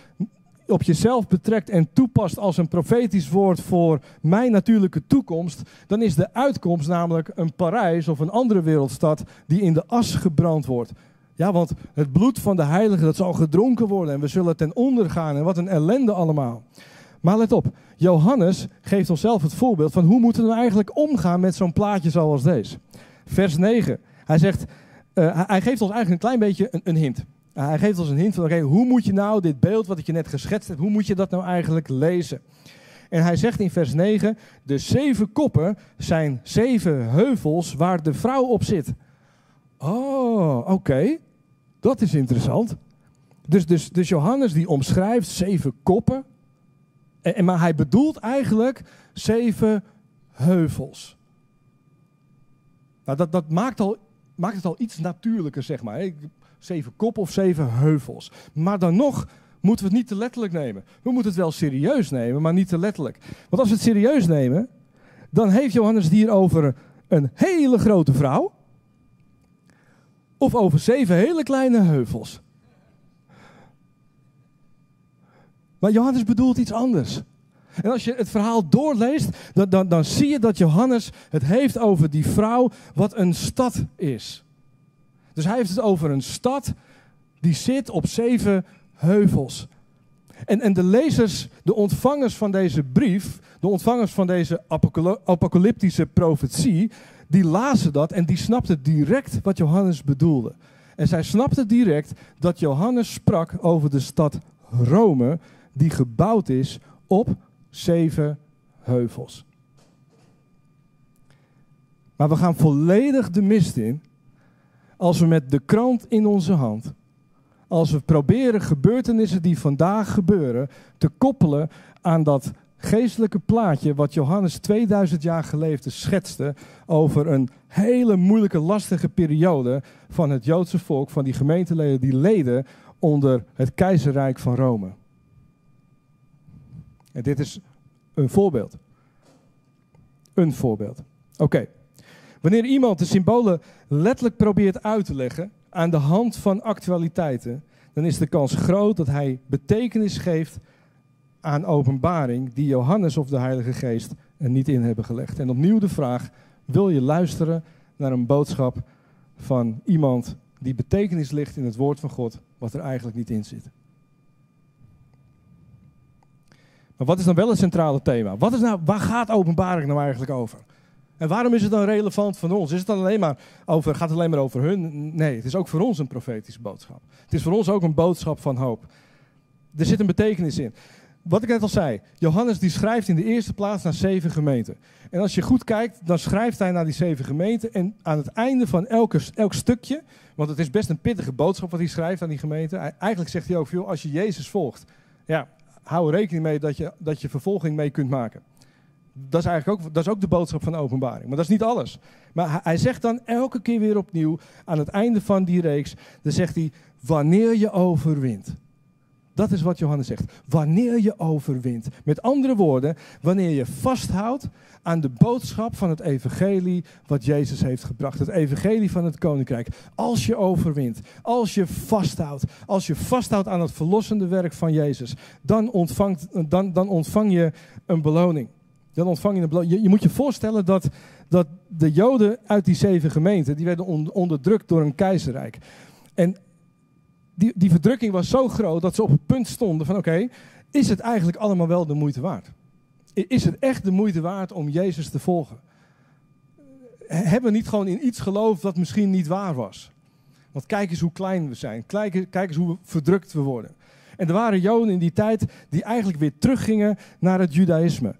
op jezelf betrekt en toepast als een profetisch woord voor mijn natuurlijke toekomst, dan is de uitkomst namelijk een Parijs of een andere wereldstad die in de as gebrand wordt. Ja, want het bloed van de heilige, dat zal gedronken worden en we zullen ten onder gaan en wat een ellende allemaal. Maar let op, Johannes geeft ons zelf het voorbeeld van hoe moeten we nou eigenlijk omgaan met zo'n plaatje zoals deze. Vers 9, hij zegt, uh, hij geeft ons eigenlijk een klein beetje een, een hint. Hij geeft ons een hint van, oké, hoe moet je nou dit beeld wat ik je net geschetst heb, hoe moet je dat nou eigenlijk lezen? En hij zegt in vers 9, de zeven koppen zijn zeven heuvels waar de vrouw op zit. Oh, oké. Dat is interessant. Dus, dus, dus Johannes die omschrijft zeven koppen. En, maar hij bedoelt eigenlijk zeven heuvels. Nou, dat, dat maakt, al, maakt het al iets natuurlijker, zeg maar. Zeven koppen of zeven heuvels. Maar dan nog moeten we het niet te letterlijk nemen. We moeten het wel serieus nemen, maar niet te letterlijk. Want als we het serieus nemen, dan heeft Johannes hier over een hele grote vrouw. Of over zeven hele kleine heuvels. Maar Johannes bedoelt iets anders. En als je het verhaal doorleest, dan, dan, dan zie je dat Johannes het heeft over die vrouw, wat een stad is. Dus hij heeft het over een stad die zit op zeven heuvels. En, en de lezers, de ontvangers van deze brief, de ontvangers van deze apocalyptische profetie, die lazen dat en die snapten direct wat Johannes bedoelde. En zij snapten direct dat Johannes sprak over de stad Rome, die gebouwd is op zeven heuvels. Maar we gaan volledig de mist in als we met de krant in onze hand, als we proberen gebeurtenissen die vandaag gebeuren te koppelen aan dat geestelijke plaatje wat Johannes 2000 jaar geleden schetste over een hele moeilijke, lastige periode van het Joodse volk, van die gemeenteleden die leden onder het keizerrijk van Rome. En dit is een voorbeeld. Een voorbeeld. Oké. Wanneer iemand de symbolen letterlijk probeert uit te leggen aan de hand van actualiteiten, dan is de kans groot dat hij betekenis geeft aan openbaring die Johannes of de Heilige Geest er niet in hebben gelegd. En opnieuw de vraag: wil je luisteren naar een boodschap van iemand die betekenis ligt in het woord van God, wat er eigenlijk niet in zit? Maar wat is dan wel het centrale thema? Wat is nou, waar gaat openbaring nou eigenlijk over? En waarom is het dan relevant voor ons? Is het dan alleen maar over, gaat het alleen maar over hun? Nee, het is ook voor ons een profetische boodschap. Het is voor ons ook een boodschap van hoop. Er zit een betekenis in. Wat ik net al zei, Johannes die schrijft in de eerste plaats naar zeven gemeenten. En als je goed kijkt, dan schrijft hij naar die zeven gemeenten. En aan het einde van elke, elk stukje, want het is best een pittige boodschap wat hij schrijft aan die gemeente. Eigenlijk zegt hij ook, joh, als je Jezus volgt, ja, hou er rekening mee dat je, dat je vervolging mee kunt maken. Dat is eigenlijk ook, dat is ook de boodschap van de openbaring. Maar dat is niet alles. Maar hij zegt dan elke keer weer opnieuw, aan het einde van die reeks, dan zegt hij, wanneer je overwint. Dat is wat Johannes zegt. Wanneer je overwint. Met andere woorden, wanneer je vasthoudt aan de boodschap van het evangelie wat Jezus heeft gebracht. Het evangelie van het koninkrijk. Als je overwint, als je vasthoudt, als je vasthoudt aan het verlossende werk van Jezus, dan, ontvangt, dan, dan ontvang je een beloning. Dan ontvang je een beloning. Je, moet je voorstellen dat, dat de Joden uit die zeven gemeenten, die werden onderdrukt door een keizerrijk. En die, die verdrukking was zo groot dat ze op het punt stonden van oké, is het eigenlijk allemaal wel de moeite waard? Is het echt de moeite waard om Jezus te volgen? Hebben we niet gewoon in iets geloofd dat misschien niet waar was? Want kijk eens hoe klein we zijn. Kijk, kijk eens hoe verdrukt we worden. En er waren Joden in die tijd die eigenlijk weer teruggingen naar het Judaïsme.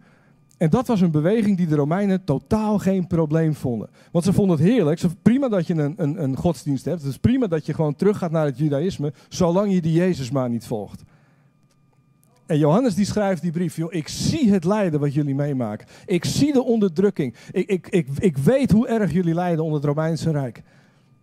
En dat was een beweging die de Romeinen totaal geen probleem vonden. Want ze vonden het heerlijk. Ze, prima dat je een, een, een godsdienst hebt. Het is prima dat je gewoon teruggaat naar het Judaïsme. Zolang je die Jezus maar niet volgt. En Johannes die schrijft die brief. Joh, ik zie het lijden wat jullie meemaken. Ik zie de onderdrukking. Ik, ik, ik, ik weet hoe erg jullie lijden onder het Romeinse Rijk.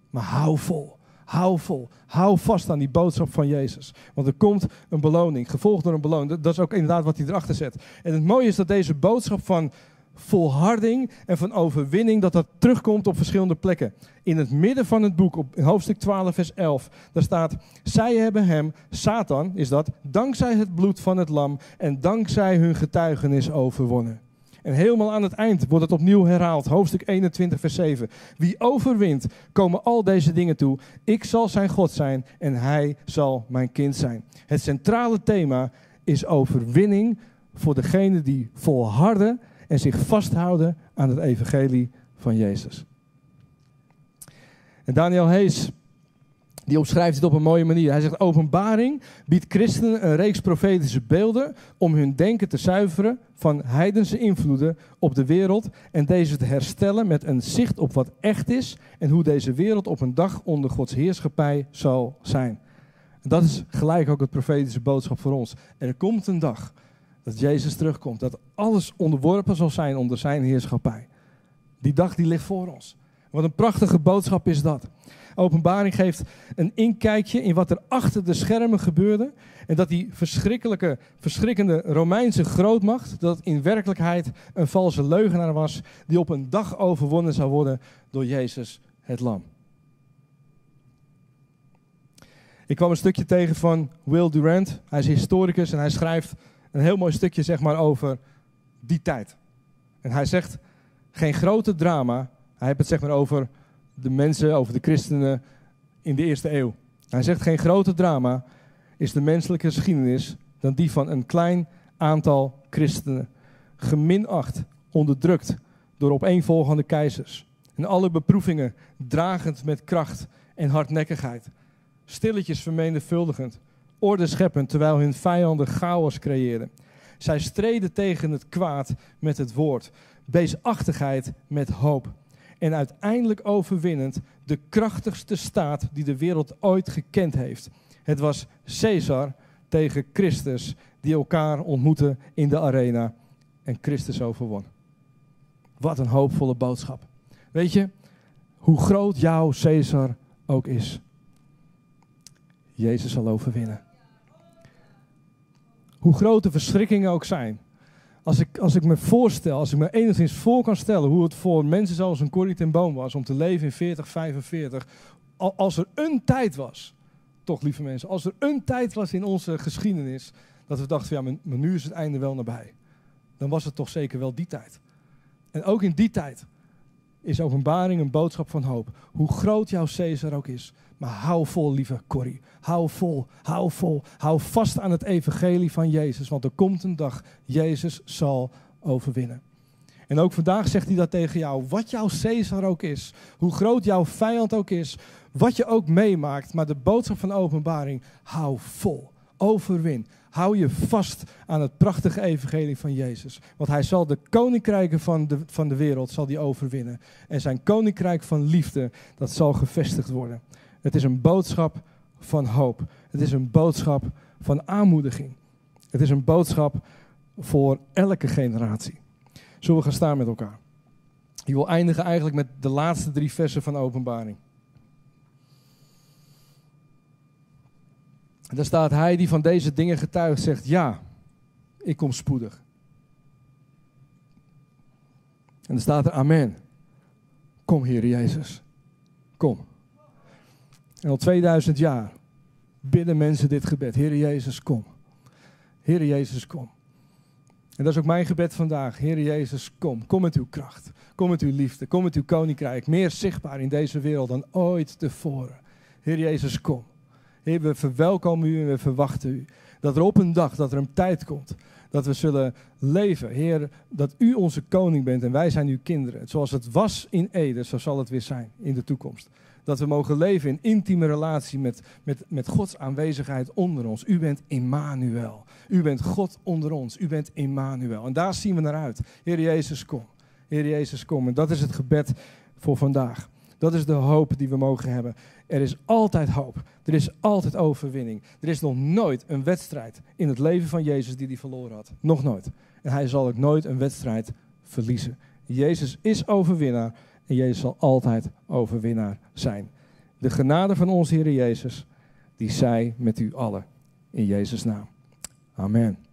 Maar hou vol. Hou vol. Hou vast aan die boodschap van Jezus. Want er komt een beloning, gevolgd door een beloning. Dat is ook inderdaad wat hij erachter zet. En het mooie is dat deze boodschap van volharding en van overwinning, dat dat terugkomt op verschillende plekken. In het midden van het boek, op hoofdstuk 12, vers 11, daar staat, zij hebben hem, Satan is dat, dankzij het bloed van het lam en dankzij hun getuigenis overwonnen. En helemaal aan het eind wordt het opnieuw herhaald. Hoofdstuk 21, vers 7. Wie overwint, komen al deze dingen toe. Ik zal zijn God zijn en hij zal mijn kind zijn. Het centrale thema is overwinning voor degenen die volharden en zich vasthouden aan het evangelie van Jezus. En Daniel Hees die omschrijft het op een mooie manier. Hij zegt: Openbaring biedt christenen een reeks profetische beelden om hun denken te zuiveren van heidense invloeden op de wereld en deze te herstellen met een zicht op wat echt is en hoe deze wereld op een dag onder Gods heerschappij zal zijn. En dat is gelijk ook het profetische boodschap voor ons. Er komt een dag dat Jezus terugkomt, dat alles onderworpen zal zijn onder zijn heerschappij. Die dag die ligt voor ons. Wat een prachtige boodschap is dat. Openbaring geeft een inkijkje in wat er achter de schermen gebeurde. En dat die verschrikkelijke, verschrikkende Romeinse grootmacht, dat in werkelijkheid een valse leugenaar was, die op een dag overwonnen zou worden door Jezus het Lam. Ik kwam een stukje tegen van Will Durant. Hij is historicus en hij schrijft een heel mooi stukje zeg maar, over die tijd. En hij zegt, geen grote drama. Hij heeft het zeg maar, over de mensen, over de christenen in de eerste eeuw. Hij zegt, geen grote drama is de menselijke geschiedenis dan die van een klein aantal christenen. Geminacht, onderdrukt door opeenvolgende keizers. En alle beproevingen dragend met kracht en hardnekkigheid. Stilletjes vermenigvuldigend, orde scheppend terwijl hun vijanden chaos creëerden. Zij streden tegen het kwaad met het woord, beestachtigheid met hoop. En uiteindelijk overwinnend de krachtigste staat die de wereld ooit gekend heeft. Het was Caesar tegen Christus die elkaar ontmoetten in de arena en Christus overwon. Wat een hoopvolle boodschap. Weet je, hoe groot jouw Caesar ook is, Jezus zal overwinnen. Hoe groot de verschrikkingen ook zijn. Als ik, als ik me voorstel, als ik me enigszins voor kan stellen hoe het voor mensen zoals een Corrie Boom was om te leven in 40, 45. Als er een tijd was, toch lieve mensen, als er een tijd was in onze geschiedenis dat we dachten, ja, maar nu is het einde wel nabij. Dan was het toch zeker wel die tijd. En ook in die tijd is openbaring een boodschap van hoop. Hoe groot jouw Caesar ook is. Maar hou vol, lieve Corrie. Hou vol, hou vol. Hou vast aan het evangelie van Jezus. Want er komt een dag, Jezus zal overwinnen. En ook vandaag zegt hij dat tegen jou. Wat jouw Caesar ook is. Hoe groot jouw vijand ook is. Wat je ook meemaakt. Maar de boodschap van openbaring. Hou vol. Overwin. Hou je vast aan het prachtige evangelie van Jezus. Want hij zal de koninkrijken van de, van de wereld zal die overwinnen. En zijn koninkrijk van liefde, dat zal gevestigd worden. Het is een boodschap van hoop. Het is een boodschap van aanmoediging. Het is een boodschap voor elke generatie. Zullen we gaan staan met elkaar? Ik wil eindigen eigenlijk met de laatste drie versen van openbaring. En daar staat hij die van deze dingen getuigt, zegt ja, ik kom spoedig. En dan staat er amen. Kom Heer Jezus, kom. En al 2000 jaar bidden mensen dit gebed. Heer Jezus, kom. Heer Jezus, kom. En dat is ook mijn gebed vandaag. Heer Jezus, kom. Kom met uw kracht. Kom met uw liefde. Kom met uw koninkrijk. Meer zichtbaar in deze wereld dan ooit tevoren. Heer Jezus, kom. Heer, we verwelkomen u en we verwachten u. Dat er op een dag, dat er een tijd komt, dat we zullen leven. Heer, dat u onze koning bent en wij zijn uw kinderen. Zoals het was in Ede, zo zal het weer zijn in de toekomst. Dat we mogen leven in intieme relatie met, met, met Gods aanwezigheid onder ons. U bent Immanuel. U bent God onder ons. U bent Immanuel. En daar zien we naar uit. Heer Jezus, kom. Heer Jezus, kom. En dat is het gebed voor vandaag. Dat is de hoop die we mogen hebben. Er is altijd hoop. Er is altijd overwinning. Er is nog nooit een wedstrijd in het leven van Jezus die hij verloren had. Nog nooit. En hij zal ook nooit een wedstrijd verliezen. Jezus is overwinnaar en Jezus zal altijd overwinnaar zijn. De genade van onze Heer Jezus, die zij met u allen. In Jezus' naam. Amen.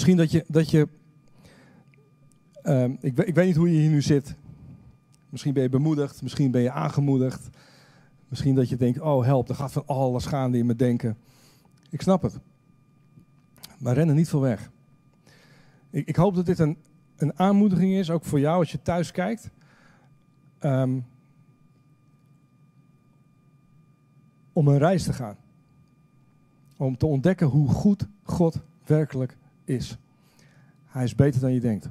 Misschien dat je, dat je um, ik, ik weet niet hoe je hier nu zit. Misschien ben je bemoedigd, misschien ben je aangemoedigd. Misschien dat je denkt, oh help, er gaat van alles gaande in me denken. Ik snap het. Maar ren er niet voor weg. Ik, ik hoop dat dit een, een aanmoediging is, ook voor jou als je thuis kijkt. Um, om een reis te gaan. Om te ontdekken hoe goed God werkelijk is. Hij is beter dan je denkt.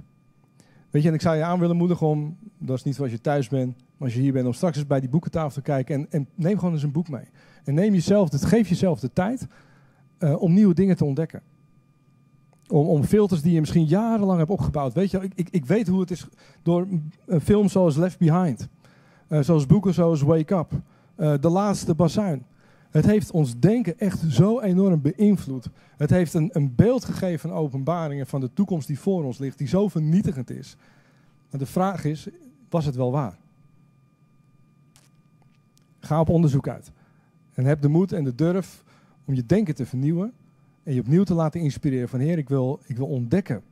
Weet je, en ik zou je aan willen moedigen om, dat is niet zoals je thuis bent, maar als je hier bent, om straks eens bij die boekentafel te kijken en, en neem gewoon eens een boek mee. En neem jezelf, geef jezelf de tijd uh, om nieuwe dingen te ontdekken. Om, om, filters die je misschien jarenlang hebt opgebouwd. Weet je, ik, ik, ik weet hoe het is door een film zoals Left Behind. Uh, zoals boeken zoals Wake Up. De laatste bazuin. Het heeft ons denken echt zo enorm beïnvloed. Het heeft een, een beeld gegeven van openbaringen van de toekomst die voor ons ligt, die zo vernietigend is. Maar de vraag is, was het wel waar? Ga op onderzoek uit. En heb de moed en de durf om je denken te vernieuwen. En je opnieuw te laten inspireren van Heer, ik wil, ik wil ontdekken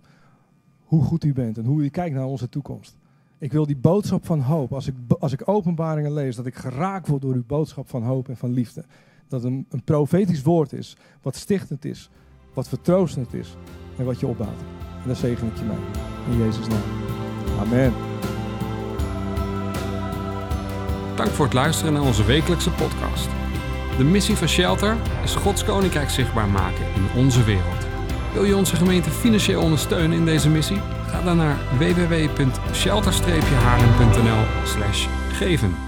hoe goed u bent en hoe u kijkt naar onze toekomst. Ik wil die boodschap van hoop, als ik, als ik openbaringen lees, dat ik geraakt word door uw boodschap van hoop en van liefde. Dat een, een profetisch woord is, wat stichtend is, wat vertroostend is en wat je opbouwt. En daar zegen ik je mee. In Jezus' naam. Amen. Dank voor het luisteren naar onze wekelijkse podcast. De missie van Shelter is Gods Koninkrijk zichtbaar maken in onze wereld. Wil je onze gemeente financieel ondersteunen in deze missie? Ga dan naar www.shelter-haarlem.nl geven.